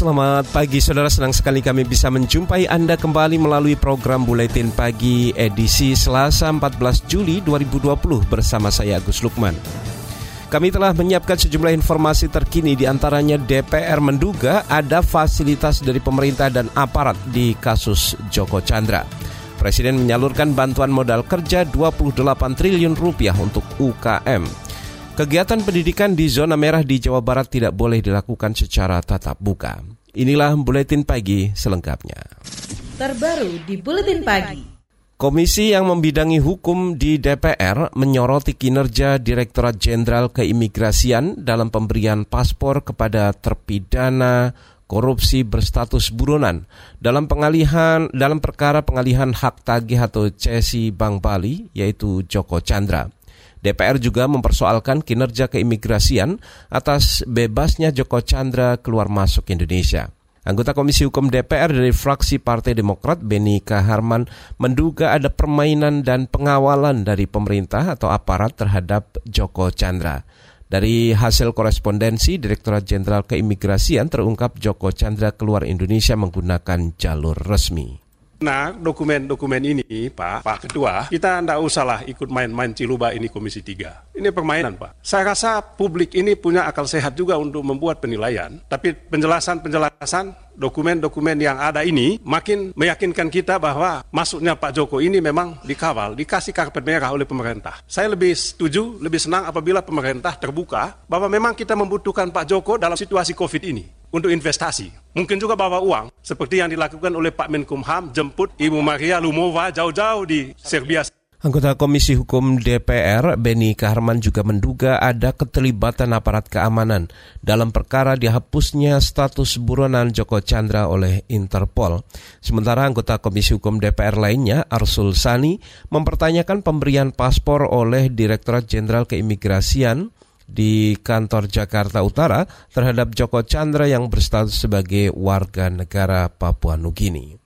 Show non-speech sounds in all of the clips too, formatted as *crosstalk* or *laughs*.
Selamat pagi saudara, senang sekali kami bisa menjumpai Anda kembali melalui program Buletin Pagi edisi Selasa 14 Juli 2020 bersama saya Agus Lukman. Kami telah menyiapkan sejumlah informasi terkini di antaranya DPR menduga ada fasilitas dari pemerintah dan aparat di kasus Joko Chandra. Presiden menyalurkan bantuan modal kerja 28 triliun rupiah untuk UKM. Kegiatan pendidikan di zona merah di Jawa Barat tidak boleh dilakukan secara tatap muka. Inilah buletin pagi selengkapnya. Terbaru di buletin pagi. Komisi yang membidangi hukum di DPR menyoroti kinerja Direktorat Jenderal Keimigrasian dalam pemberian paspor kepada terpidana korupsi berstatus buronan dalam pengalihan dalam perkara pengalihan hak tagih atau cesi Bank Bali yaitu Joko Chandra. DPR juga mempersoalkan kinerja keimigrasian atas bebasnya Joko Chandra keluar masuk Indonesia. Anggota Komisi Hukum DPR dari fraksi Partai Demokrat Beni Kaharman menduga ada permainan dan pengawalan dari pemerintah atau aparat terhadap Joko Chandra. Dari hasil korespondensi Direktorat Jenderal Keimigrasian terungkap Joko Chandra keluar Indonesia menggunakan jalur resmi. Nah, dokumen-dokumen ini, Pak, Pak Ketua, kita tidak usahlah ikut main-main ciluba ini Komisi 3. Ini permainan, Pak. Saya rasa publik ini punya akal sehat juga untuk membuat penilaian, tapi penjelasan-penjelasan dokumen-dokumen yang ada ini makin meyakinkan kita bahwa masuknya Pak Joko ini memang dikawal, dikasih karpet merah oleh pemerintah. Saya lebih setuju, lebih senang apabila pemerintah terbuka bahwa memang kita membutuhkan Pak Joko dalam situasi COVID ini untuk investasi. Mungkin juga bawa uang, seperti yang dilakukan oleh Pak Menkumham, jemput Ibu Maria Lumova jauh-jauh di Serbia. Anggota Komisi Hukum DPR, Beni Kaharman juga menduga ada keterlibatan aparat keamanan dalam perkara dihapusnya status buronan Joko Chandra oleh Interpol. Sementara anggota Komisi Hukum DPR lainnya, Arsul Sani, mempertanyakan pemberian paspor oleh Direktorat Jenderal Keimigrasian di kantor Jakarta Utara terhadap Joko Chandra yang berstatus sebagai warga negara Papua Nugini.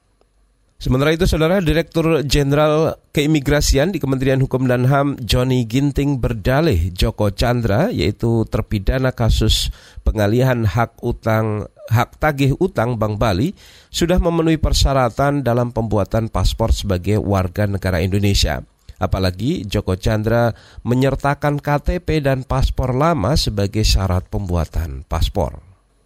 Sementara itu, Saudara Direktur Jenderal Keimigrasian di Kementerian Hukum dan HAM Johnny Ginting berdalih Joko Chandra yaitu terpidana kasus pengalihan hak utang hak tagih utang Bank Bali sudah memenuhi persyaratan dalam pembuatan paspor sebagai warga negara Indonesia. Apalagi Joko Chandra menyertakan KTP dan paspor lama sebagai syarat pembuatan paspor.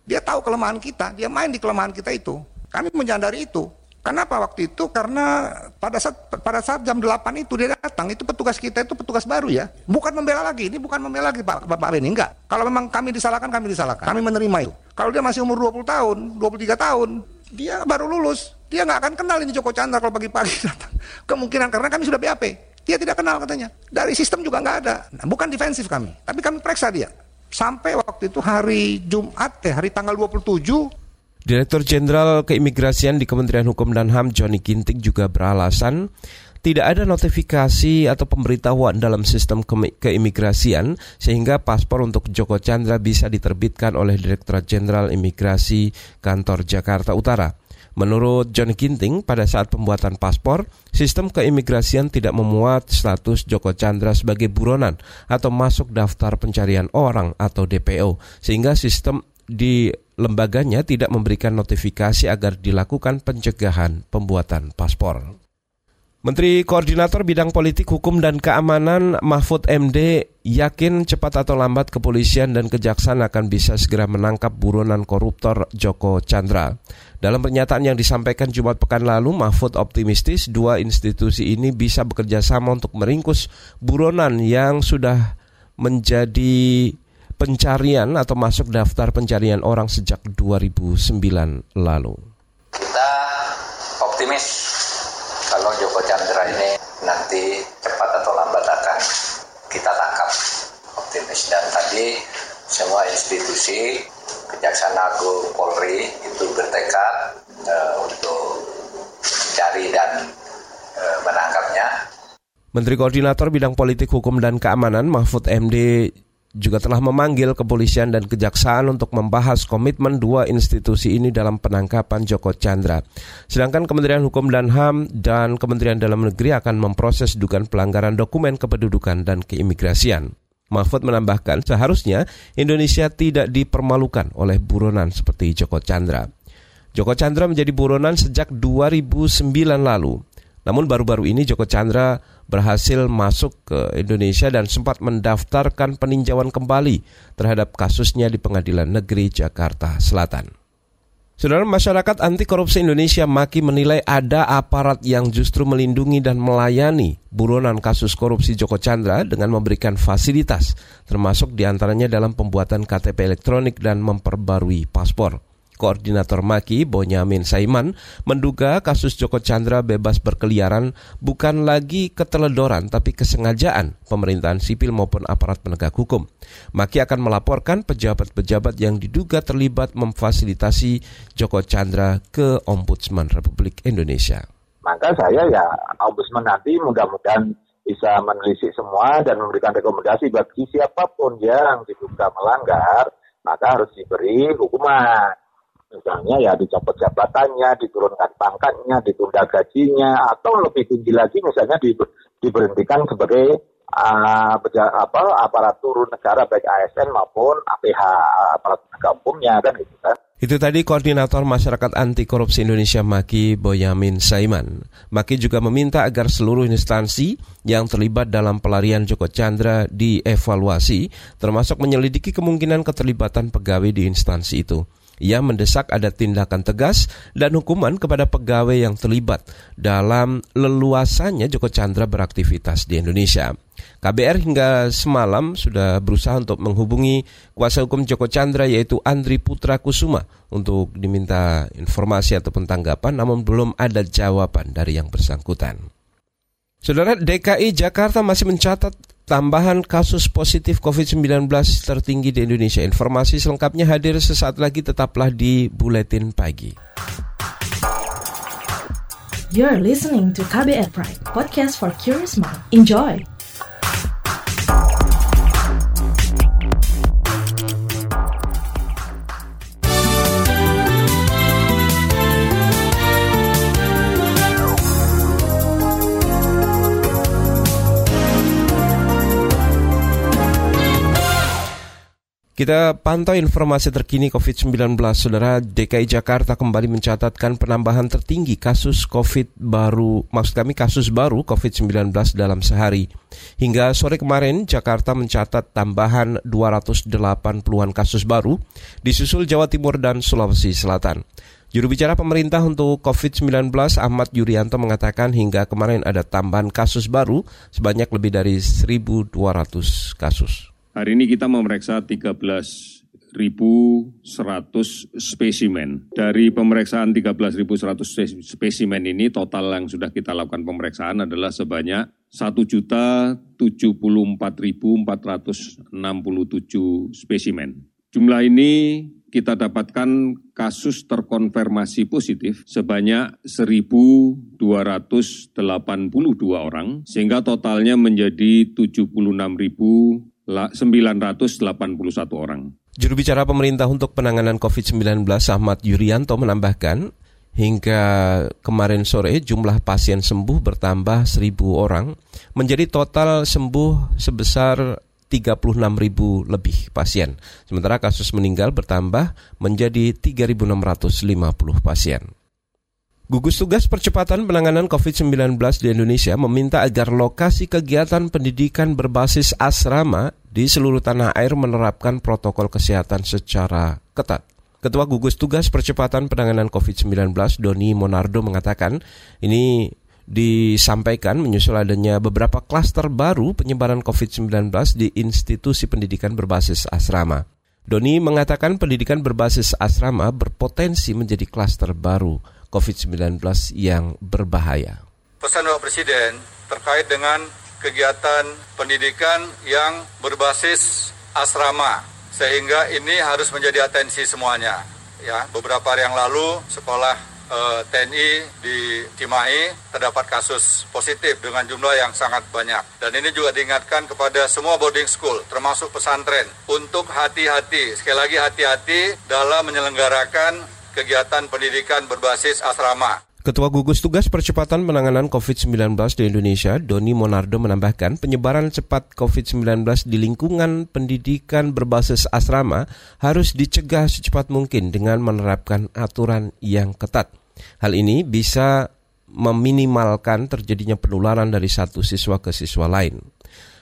Dia tahu kelemahan kita, dia main di kelemahan kita itu. Kami menyadari itu. Kenapa waktu itu? Karena pada saat pada saat jam 8 itu dia datang, itu petugas kita itu petugas baru ya. Bukan membela lagi, ini bukan membela lagi Pak Bapak Beni, enggak. Kalau memang kami disalahkan, kami disalahkan. Kami menerima itu. Kalau dia masih umur 20 tahun, 23 tahun, dia baru lulus. Dia nggak akan kenal ini Joko Chandra kalau pagi-pagi *laughs* datang. Kemungkinan karena kami sudah BAP. Dia tidak kenal katanya. Dari sistem juga nggak ada. Nah, bukan defensif kami, tapi kami periksa dia. Sampai waktu itu hari Jumat, eh, hari tanggal 27, Direktur Jenderal Keimigrasian di Kementerian Hukum dan HAM Johnny Ginting juga beralasan tidak ada notifikasi atau pemberitahuan dalam sistem ke keimigrasian sehingga paspor untuk Joko Chandra bisa diterbitkan oleh Direktorat Jenderal Imigrasi Kantor Jakarta Utara. Menurut John Ginting, pada saat pembuatan paspor, sistem keimigrasian tidak memuat status Joko Chandra sebagai buronan atau masuk daftar pencarian orang atau DPO, sehingga sistem di lembaganya tidak memberikan notifikasi agar dilakukan pencegahan pembuatan paspor. Menteri Koordinator Bidang Politik, Hukum, dan Keamanan Mahfud MD yakin cepat atau lambat kepolisian dan kejaksaan akan bisa segera menangkap buronan koruptor Joko Chandra. Dalam pernyataan yang disampaikan Jumat pekan lalu, Mahfud optimistis dua institusi ini bisa bekerja sama untuk meringkus buronan yang sudah menjadi pencarian atau masuk daftar pencarian orang sejak 2009 lalu. Kita optimis Joko Chandra ini nanti cepat atau lambat akan kita tangkap optimis dan tadi semua institusi Kejaksaan Agung Polri itu bertekad uh, untuk mencari dan uh, menangkapnya. Menteri Koordinator Bidang Politik Hukum dan Keamanan Mahfud MD juga telah memanggil kepolisian dan kejaksaan untuk membahas komitmen dua institusi ini dalam penangkapan Joko Chandra. Sedangkan Kementerian Hukum dan HAM dan Kementerian Dalam Negeri akan memproses dugaan pelanggaran dokumen kependudukan dan keimigrasian. Mahfud menambahkan seharusnya Indonesia tidak dipermalukan oleh buronan seperti Joko Chandra. Joko Chandra menjadi buronan sejak 2009 lalu. Namun baru-baru ini Joko Chandra berhasil masuk ke Indonesia dan sempat mendaftarkan peninjauan kembali terhadap kasusnya di Pengadilan Negeri Jakarta Selatan. Saudara masyarakat anti korupsi Indonesia maki menilai ada aparat yang justru melindungi dan melayani buronan kasus korupsi Joko Chandra dengan memberikan fasilitas, termasuk di antaranya dalam pembuatan KTP elektronik dan memperbarui paspor. Koordinator Maki, Bonyamin Saiman, menduga kasus Joko Chandra bebas berkeliaran bukan lagi keteledoran tapi kesengajaan pemerintahan sipil maupun aparat penegak hukum. Maki akan melaporkan pejabat-pejabat yang diduga terlibat memfasilitasi Joko Chandra ke Ombudsman Republik Indonesia. Maka saya ya Ombudsman nanti mudah-mudahan bisa menelisik semua dan memberikan rekomendasi bagi siapa pun yang diduga melanggar, maka harus diberi hukuman. Misalnya ya dicopot jabatannya, diturunkan pangkatnya, ditunda gajinya, atau lebih tinggi lagi misalnya di, diberhentikan sebagai uh, apa, aparatur negara baik ASN maupun APH aparat penegak hukumnya kan gitu kan. Itu tadi Koordinator Masyarakat Anti Korupsi Indonesia Maki Boyamin Saiman. Maki juga meminta agar seluruh instansi yang terlibat dalam pelarian Joko Chandra dievaluasi, termasuk menyelidiki kemungkinan keterlibatan pegawai di instansi itu. Ia mendesak ada tindakan tegas dan hukuman kepada pegawai yang terlibat dalam leluasannya Joko Chandra beraktivitas di Indonesia. KBR hingga semalam sudah berusaha untuk menghubungi kuasa hukum Joko Chandra yaitu Andri Putra Kusuma untuk diminta informasi ataupun tanggapan namun belum ada jawaban dari yang bersangkutan. Saudara DKI Jakarta masih mencatat tambahan kasus positif COVID-19 tertinggi di Indonesia. Informasi selengkapnya hadir sesaat lagi tetaplah di Buletin Pagi. You're listening to KBR Pride, podcast for curious mind. Enjoy! Kita pantau informasi terkini COVID-19. Saudara DKI Jakarta kembali mencatatkan penambahan tertinggi kasus COVID baru, maksud kami kasus baru COVID-19 dalam sehari. Hingga sore kemarin, Jakarta mencatat tambahan 280-an kasus baru, disusul Jawa Timur dan Sulawesi Selatan. Juru bicara pemerintah untuk COVID-19 Ahmad Yuryanto mengatakan hingga kemarin ada tambahan kasus baru sebanyak lebih dari 1.200 kasus. Hari ini kita memeriksa 13.100 spesimen. Dari pemeriksaan 13.100 spesimen ini, total yang sudah kita lakukan pemeriksaan adalah sebanyak 1.074.467 spesimen. Jumlah ini kita dapatkan kasus terkonfirmasi positif sebanyak 1.282 orang, sehingga totalnya menjadi 76.000 981 orang. Juru bicara pemerintah untuk penanganan COVID-19 Ahmad Yuryanto menambahkan, hingga kemarin sore jumlah pasien sembuh bertambah 1.000 orang, menjadi total sembuh sebesar 36.000 lebih pasien. Sementara kasus meninggal bertambah menjadi 3.650 pasien. Gugus Tugas Percepatan Penanganan COVID-19 di Indonesia meminta agar lokasi kegiatan pendidikan berbasis asrama di seluruh tanah air menerapkan protokol kesehatan secara ketat. Ketua Gugus Tugas Percepatan Penanganan COVID-19 Doni Monardo mengatakan ini disampaikan menyusul adanya beberapa klaster baru penyebaran COVID-19 di institusi pendidikan berbasis asrama. Doni mengatakan pendidikan berbasis asrama berpotensi menjadi klaster baru COVID-19 yang berbahaya. Pesan Bapak Presiden terkait dengan kegiatan pendidikan yang berbasis asrama sehingga ini harus menjadi atensi semuanya ya beberapa hari yang lalu sekolah eh, TNI di Cimahi terdapat kasus positif dengan jumlah yang sangat banyak. Dan ini juga diingatkan kepada semua boarding school, termasuk pesantren, untuk hati-hati, sekali lagi hati-hati dalam menyelenggarakan kegiatan pendidikan berbasis asrama. Ketua Gugus Tugas Percepatan Penanganan COVID-19 di Indonesia, Doni Monardo menambahkan penyebaran cepat COVID-19 di lingkungan pendidikan berbasis asrama harus dicegah secepat mungkin dengan menerapkan aturan yang ketat. Hal ini bisa meminimalkan terjadinya penularan dari satu siswa ke siswa lain.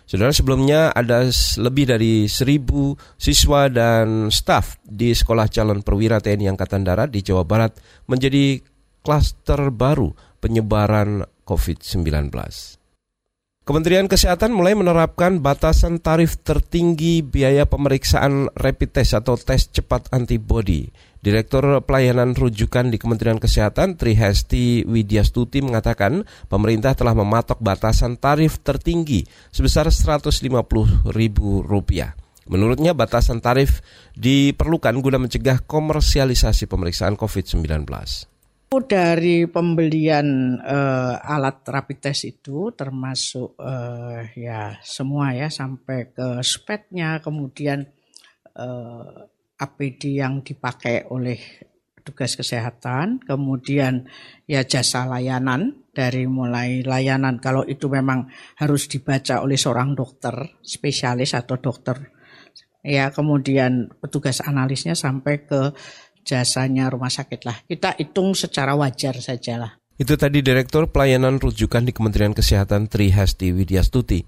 Saudara sebelumnya ada lebih dari seribu siswa dan staf di Sekolah Calon Perwira TNI Angkatan Darat di Jawa Barat menjadi klaster baru penyebaran COVID-19. Kementerian Kesehatan mulai menerapkan batasan tarif tertinggi biaya pemeriksaan rapid test atau tes cepat antibody. Direktur Pelayanan Rujukan di Kementerian Kesehatan Trihesti Widyastuti mengatakan pemerintah telah mematok batasan tarif tertinggi sebesar Rp150.000. Menurutnya batasan tarif diperlukan guna mencegah komersialisasi pemeriksaan COVID-19 dari pembelian uh, alat rapid test itu termasuk uh, ya semua ya sampai ke spetnya kemudian uh, APD yang dipakai oleh tugas kesehatan kemudian ya jasa layanan dari mulai layanan kalau itu memang harus dibaca oleh seorang dokter spesialis atau dokter ya kemudian petugas analisnya sampai ke jasanya rumah sakit lah. Kita hitung secara wajar saja lah. Itu tadi Direktur Pelayanan Rujukan di Kementerian Kesehatan Tri Hasti Widyastuti.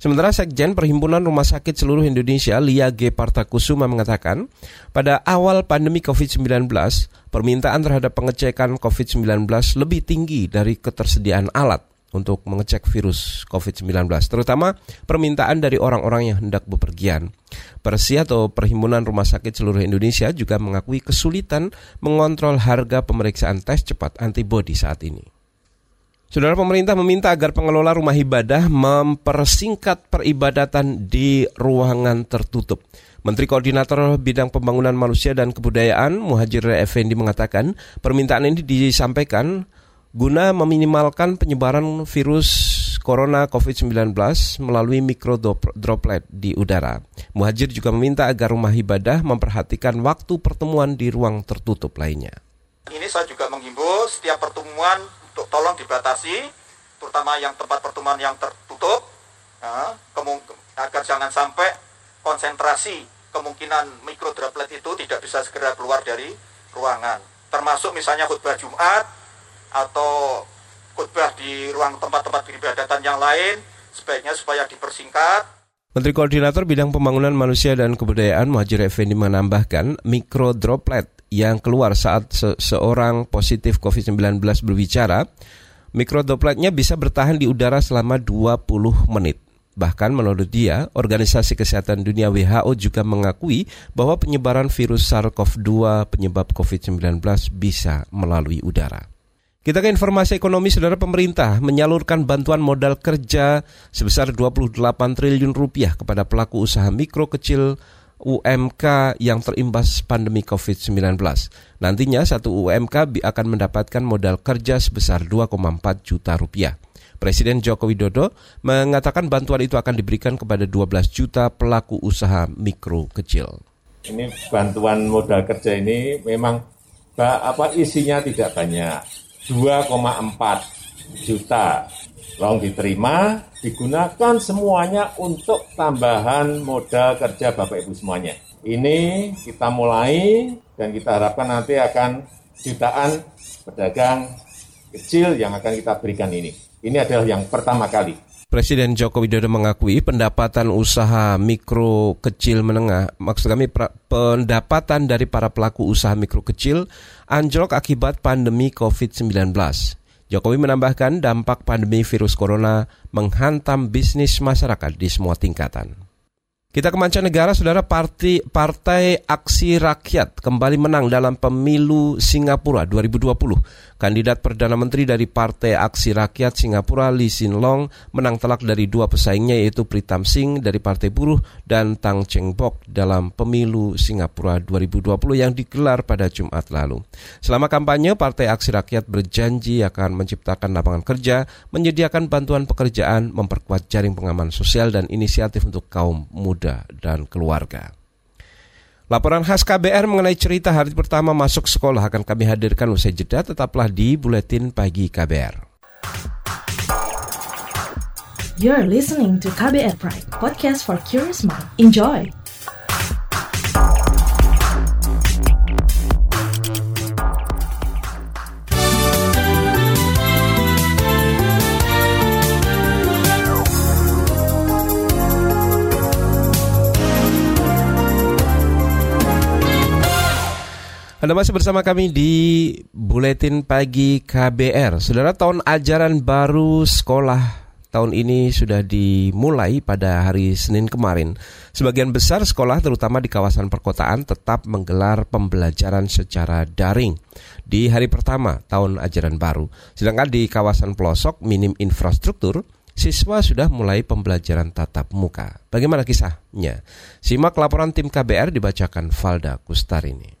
Sementara Sekjen Perhimpunan Rumah Sakit Seluruh Indonesia Lia G. Partakusuma mengatakan, pada awal pandemi COVID-19, permintaan terhadap pengecekan COVID-19 lebih tinggi dari ketersediaan alat untuk mengecek virus COVID-19, terutama permintaan dari orang-orang yang hendak bepergian. Persi atau Perhimpunan Rumah Sakit Seluruh Indonesia juga mengakui kesulitan mengontrol harga pemeriksaan tes cepat antibodi saat ini. Saudara pemerintah meminta agar pengelola rumah ibadah mempersingkat peribadatan di ruangan tertutup. Menteri Koordinator Bidang Pembangunan Manusia dan Kebudayaan Muhajir Effendi mengatakan permintaan ini disampaikan guna meminimalkan penyebaran virus corona COVID-19 melalui mikrodroplet di udara. Muhajir juga meminta agar rumah ibadah memperhatikan waktu pertemuan di ruang tertutup lainnya. Ini saya juga menghimbau setiap pertemuan untuk tolong dibatasi, terutama yang tempat pertemuan yang tertutup, ya, agar jangan sampai konsentrasi kemungkinan mikrodroplet itu tidak bisa segera keluar dari ruangan. Termasuk misalnya khutbah Jumat, atau khutbah di ruang tempat-tempat peribadatan yang lain sebaiknya supaya dipersingkat. Menteri Koordinator Bidang Pembangunan Manusia dan Kebudayaan Muhajir Effendi menambahkan mikrodroplet yang keluar saat seseorang positif COVID-19 berbicara, mikrodropletnya bisa bertahan di udara selama 20 menit. Bahkan menurut dia, Organisasi Kesehatan Dunia WHO juga mengakui bahwa penyebaran virus SARS-CoV-2 penyebab COVID-19 bisa melalui udara. Kita ke informasi ekonomi, saudara pemerintah menyalurkan bantuan modal kerja sebesar 28 triliun rupiah kepada pelaku usaha mikro kecil UMK yang terimbas pandemi COVID-19. Nantinya satu UMK akan mendapatkan modal kerja sebesar 2,4 juta rupiah. Presiden Joko Widodo mengatakan bantuan itu akan diberikan kepada 12 juta pelaku usaha mikro kecil. Ini bantuan modal kerja ini memang apa isinya tidak banyak 2,4 juta. Long diterima, digunakan semuanya untuk tambahan modal kerja Bapak Ibu semuanya. Ini kita mulai dan kita harapkan nanti akan jutaan pedagang kecil yang akan kita berikan ini. Ini adalah yang pertama kali. Presiden Joko Widodo mengakui pendapatan usaha mikro kecil menengah, maksud kami pendapatan dari para pelaku usaha mikro kecil anjlok akibat pandemi COVID-19. Jokowi menambahkan dampak pandemi virus corona menghantam bisnis masyarakat di semua tingkatan. Kita ke mancanegara, saudara Partai, Partai Aksi Rakyat kembali menang dalam pemilu Singapura 2020. Kandidat Perdana Menteri dari Partai Aksi Rakyat Singapura Lee Hsien Long menang telak dari dua pesaingnya yaitu Pritam Singh dari Partai Buruh dan Tang Cheng Bok dalam pemilu Singapura 2020 yang digelar pada Jumat lalu. Selama kampanye, Partai Aksi Rakyat berjanji akan menciptakan lapangan kerja, menyediakan bantuan pekerjaan, memperkuat jaring pengaman sosial dan inisiatif untuk kaum muda muda dan keluarga. Laporan khas KBR mengenai cerita hari pertama masuk sekolah akan kami hadirkan usai jeda tetaplah di Buletin Pagi KBR. You're listening to KBR Pride, podcast for curious mind. Enjoy! Anda masih bersama kami di Buletin Pagi KBR. Saudara, tahun ajaran baru sekolah tahun ini sudah dimulai pada hari Senin kemarin. Sebagian besar sekolah, terutama di kawasan perkotaan, tetap menggelar pembelajaran secara daring di hari pertama tahun ajaran baru. Sedangkan di kawasan pelosok minim infrastruktur, siswa sudah mulai pembelajaran tatap muka. Bagaimana kisahnya? Simak laporan tim KBR dibacakan Valda Kustarini.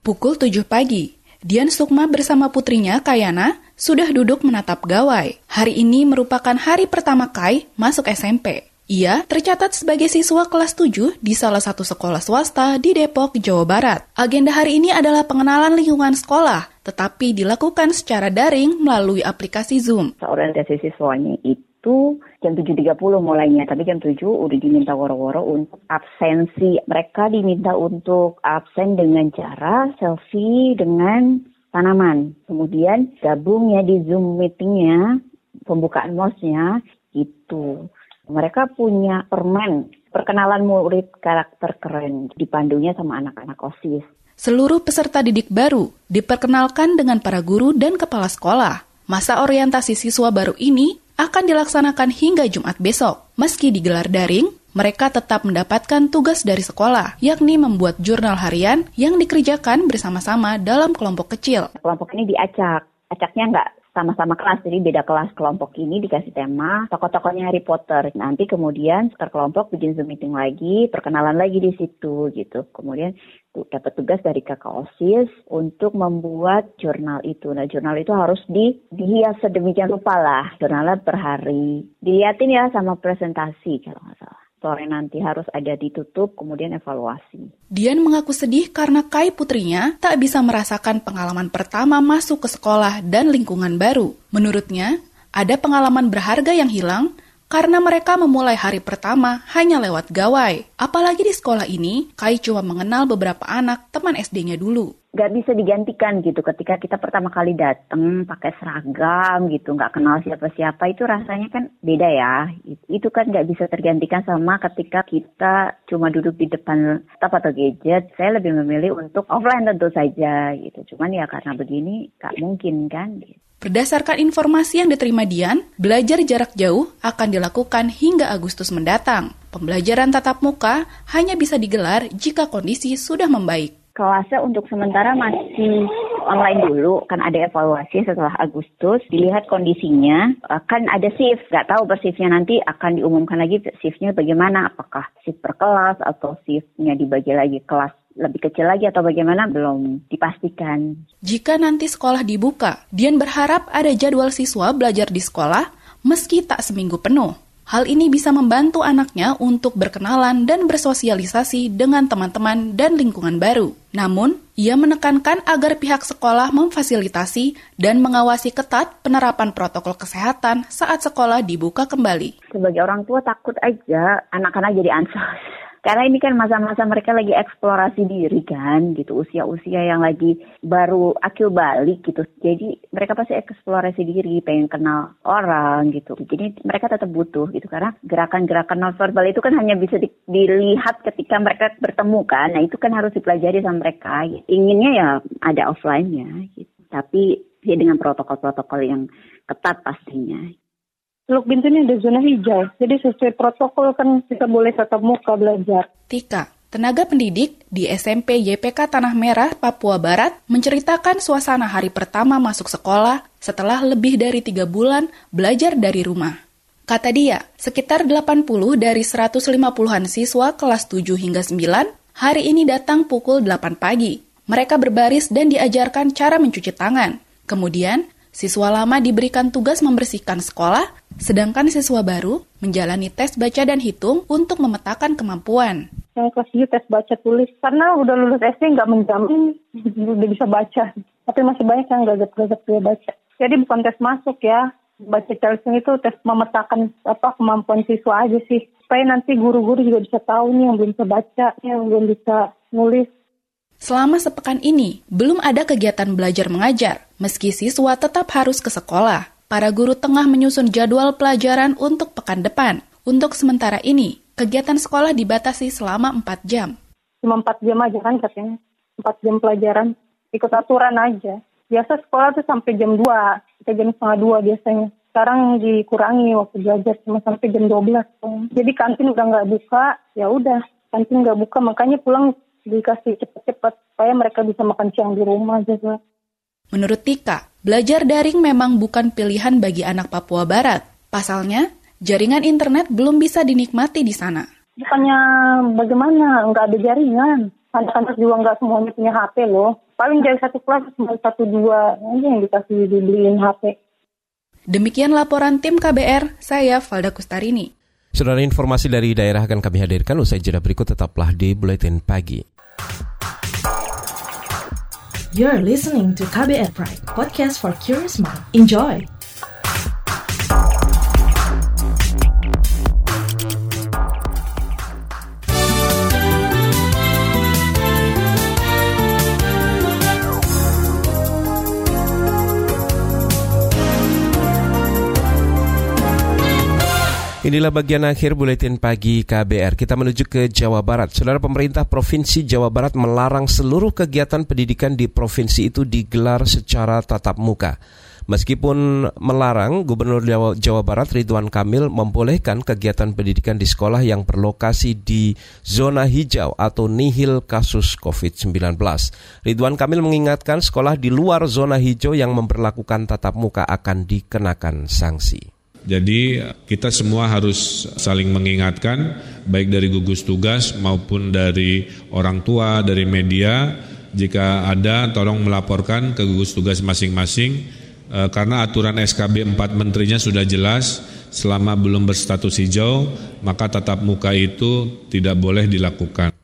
Pukul 7 pagi, Dian Sukma bersama putrinya Kayana sudah duduk menatap gawai. Hari ini merupakan hari pertama Kai masuk SMP. Ia tercatat sebagai siswa kelas 7 di salah satu sekolah swasta di Depok, Jawa Barat. Agenda hari ini adalah pengenalan lingkungan sekolah, tetapi dilakukan secara daring melalui aplikasi Zoom. Orientasi siswanya itu itu jam 7.30 mulainya, tapi jam 7 udah diminta woro-woro untuk absensi. Mereka diminta untuk absen dengan cara selfie dengan tanaman. Kemudian gabung ya di Zoom meetingnya, pembukaan mosnya itu. Mereka punya permen perkenalan murid karakter keren dipandunya sama anak-anak OSIS. Seluruh peserta didik baru diperkenalkan dengan para guru dan kepala sekolah. Masa orientasi siswa baru ini akan dilaksanakan hingga Jumat besok. Meski digelar daring, mereka tetap mendapatkan tugas dari sekolah, yakni membuat jurnal harian yang dikerjakan bersama-sama dalam kelompok kecil. Kelompok ini diacak. Acaknya nggak sama-sama kelas, jadi beda kelas kelompok ini dikasih tema tokoh-tokohnya Harry Potter. Nanti kemudian sekitar kelompok bikin Zoom meeting lagi, perkenalan lagi di situ gitu. Kemudian dapat tugas dari kakak OSIS untuk membuat jurnal itu. Nah jurnal itu harus di, dihias sedemikian rupa lah, jurnalnya per hari. Dilihatin ya sama presentasi kalau nggak salah sore nanti harus ada ditutup, kemudian evaluasi. Dian mengaku sedih karena Kai putrinya tak bisa merasakan pengalaman pertama masuk ke sekolah dan lingkungan baru. Menurutnya, ada pengalaman berharga yang hilang karena mereka memulai hari pertama hanya lewat gawai. Apalagi di sekolah ini, Kai cuma mengenal beberapa anak teman SD-nya dulu. Nggak bisa digantikan gitu. Ketika kita pertama kali datang pakai seragam gitu nggak kenal siapa-siapa itu rasanya kan beda ya. Itu kan nggak bisa tergantikan sama ketika kita cuma duduk di depan laptop atau gadget. Saya lebih memilih untuk offline tentu saja gitu. Cuman ya karena begini nggak mungkin kan gitu. Berdasarkan informasi yang diterima Dian, belajar jarak jauh akan dilakukan hingga Agustus mendatang. Pembelajaran tatap muka hanya bisa digelar jika kondisi sudah membaik. Kelasnya untuk sementara masih online dulu kan ada evaluasi setelah Agustus. Dilihat kondisinya akan ada shift. Nggak tahu persifnya nanti akan diumumkan lagi shiftnya bagaimana. Apakah shift per kelas atau shiftnya dibagi lagi kelas lebih kecil lagi atau bagaimana belum dipastikan. Jika nanti sekolah dibuka, Dian berharap ada jadwal siswa belajar di sekolah meski tak seminggu penuh. Hal ini bisa membantu anaknya untuk berkenalan dan bersosialisasi dengan teman-teman dan lingkungan baru. Namun, ia menekankan agar pihak sekolah memfasilitasi dan mengawasi ketat penerapan protokol kesehatan saat sekolah dibuka kembali. Sebagai orang tua takut aja anak-anak jadi ansos karena ini kan masa-masa mereka lagi eksplorasi diri kan gitu, usia-usia yang lagi baru akil balik gitu. Jadi mereka pasti eksplorasi diri, pengen kenal orang gitu. Jadi mereka tetap butuh gitu karena gerakan-gerakan nonverbal itu kan hanya bisa di, dilihat ketika mereka bertemu kan. Nah itu kan harus dipelajari sama mereka. Inginnya ya ada offline-nya gitu. Tapi ya dengan protokol-protokol yang ketat pastinya. Teluk Bintu ini ada zona hijau, jadi sesuai protokol kan kita boleh tatap muka belajar. Tika, tenaga pendidik di SMP YPK Tanah Merah, Papua Barat, menceritakan suasana hari pertama masuk sekolah setelah lebih dari tiga bulan belajar dari rumah. Kata dia, sekitar 80 dari 150-an siswa kelas 7 hingga 9 hari ini datang pukul 8 pagi. Mereka berbaris dan diajarkan cara mencuci tangan. Kemudian, Siswa lama diberikan tugas membersihkan sekolah, sedangkan siswa baru menjalani tes baca dan hitung untuk memetakan kemampuan. Yang kelas 7 tes baca tulis, karena udah lulus SD nggak menjamin udah bisa baca. Tapi masih banyak yang nggak gagap dia baca. Jadi bukan tes masuk ya, baca Chelsea itu tes memetakan apa kemampuan siswa aja sih. Supaya nanti guru-guru juga bisa tahu nih yang belum bisa baca, yang belum bisa nulis, Selama sepekan ini, belum ada kegiatan belajar mengajar, meski siswa tetap harus ke sekolah. Para guru tengah menyusun jadwal pelajaran untuk pekan depan. Untuk sementara ini, kegiatan sekolah dibatasi selama 4 jam. Cuma 4 jam aja kan katanya. 4 jam pelajaran, ikut aturan aja. Biasa sekolah tuh sampai jam 2, sampai jam setengah 2 biasanya. Sekarang dikurangi waktu belajar cuma sampai jam 12. Jadi kantin udah nggak buka, ya udah kantin nggak buka, makanya pulang dikasih cepat-cepat supaya mereka bisa makan siang di rumah juga. Menurut Tika, belajar daring memang bukan pilihan bagi anak Papua Barat. Pasalnya, jaringan internet belum bisa dinikmati di sana. Bukannya bagaimana, nggak ada jaringan. Anak-anak juga nggak semuanya punya HP loh. Paling dari satu kelas cuma satu dua aja yang dikasih dibeliin HP. Demikian laporan tim KBR, saya Valda Kustarini. Saudara informasi dari daerah akan kami hadirkan usai jeda berikut tetaplah di Buletin Pagi. You're listening to KBR Pride, podcast for curious mind. Enjoy! Inilah bagian akhir buletin pagi KBR. Kita menuju ke Jawa Barat. Saudara pemerintah Provinsi Jawa Barat melarang seluruh kegiatan pendidikan di provinsi itu digelar secara tatap muka. Meskipun melarang, Gubernur Jawa, Barat Ridwan Kamil membolehkan kegiatan pendidikan di sekolah yang berlokasi di zona hijau atau nihil kasus COVID-19. Ridwan Kamil mengingatkan sekolah di luar zona hijau yang memperlakukan tatap muka akan dikenakan sanksi. Jadi kita semua harus saling mengingatkan baik dari gugus tugas maupun dari orang tua, dari media jika ada tolong melaporkan ke gugus tugas masing-masing e, karena aturan SKB 4 menterinya sudah jelas selama belum berstatus hijau maka tatap muka itu tidak boleh dilakukan.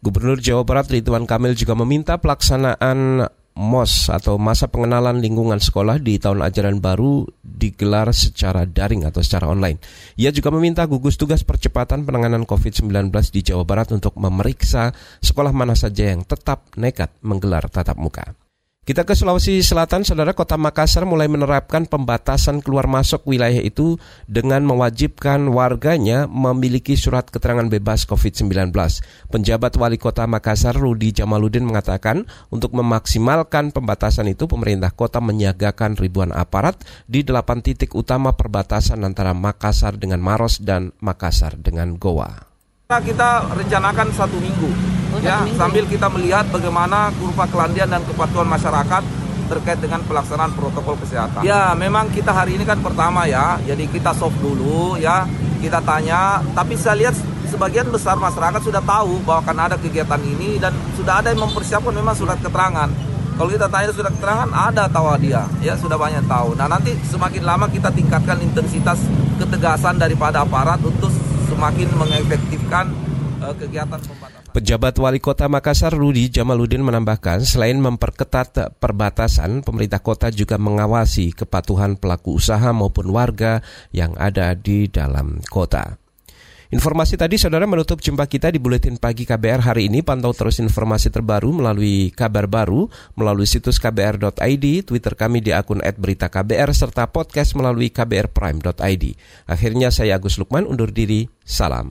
Gubernur Jawa Barat Ridwan Kamil juga meminta pelaksanaan MOS atau masa pengenalan lingkungan sekolah di tahun ajaran baru digelar secara daring atau secara online. Ia juga meminta gugus tugas percepatan penanganan COVID-19 di Jawa Barat untuk memeriksa sekolah mana saja yang tetap nekat menggelar tatap muka. Kita ke Sulawesi Selatan, saudara kota Makassar mulai menerapkan pembatasan keluar masuk wilayah itu dengan mewajibkan warganya memiliki surat keterangan bebas COVID-19. Penjabat wali kota Makassar Rudi Jamaludin mengatakan untuk memaksimalkan pembatasan itu pemerintah kota menyiagakan ribuan aparat di delapan titik utama perbatasan antara Makassar dengan Maros dan Makassar dengan Goa. Kita rencanakan satu minggu, ya minggu. sambil kita melihat bagaimana kurva kelandian dan kepatuhan masyarakat terkait dengan pelaksanaan protokol kesehatan. Ya, memang kita hari ini kan pertama ya, jadi kita soft dulu ya, kita tanya. Tapi saya lihat sebagian besar masyarakat sudah tahu bahwa akan ada kegiatan ini dan sudah ada yang mempersiapkan memang surat keterangan. Kalau kita tanya surat keterangan ada tahu dia, ya sudah banyak tahu. Nah nanti semakin lama kita tingkatkan intensitas ketegasan daripada aparat untuk semakin mengefektifkan uh, kegiatan pembatasan. Pejabat Wali Kota Makassar Rudi Jamaludin menambahkan selain memperketat perbatasan, pemerintah kota juga mengawasi kepatuhan pelaku usaha maupun warga yang ada di dalam kota. Informasi tadi saudara menutup jumpa kita di Buletin Pagi KBR hari ini. Pantau terus informasi terbaru melalui kabar baru, melalui situs kbr.id, Twitter kami di akun @beritaKBR serta podcast melalui kbrprime.id. Akhirnya saya Agus Lukman undur diri. Salam.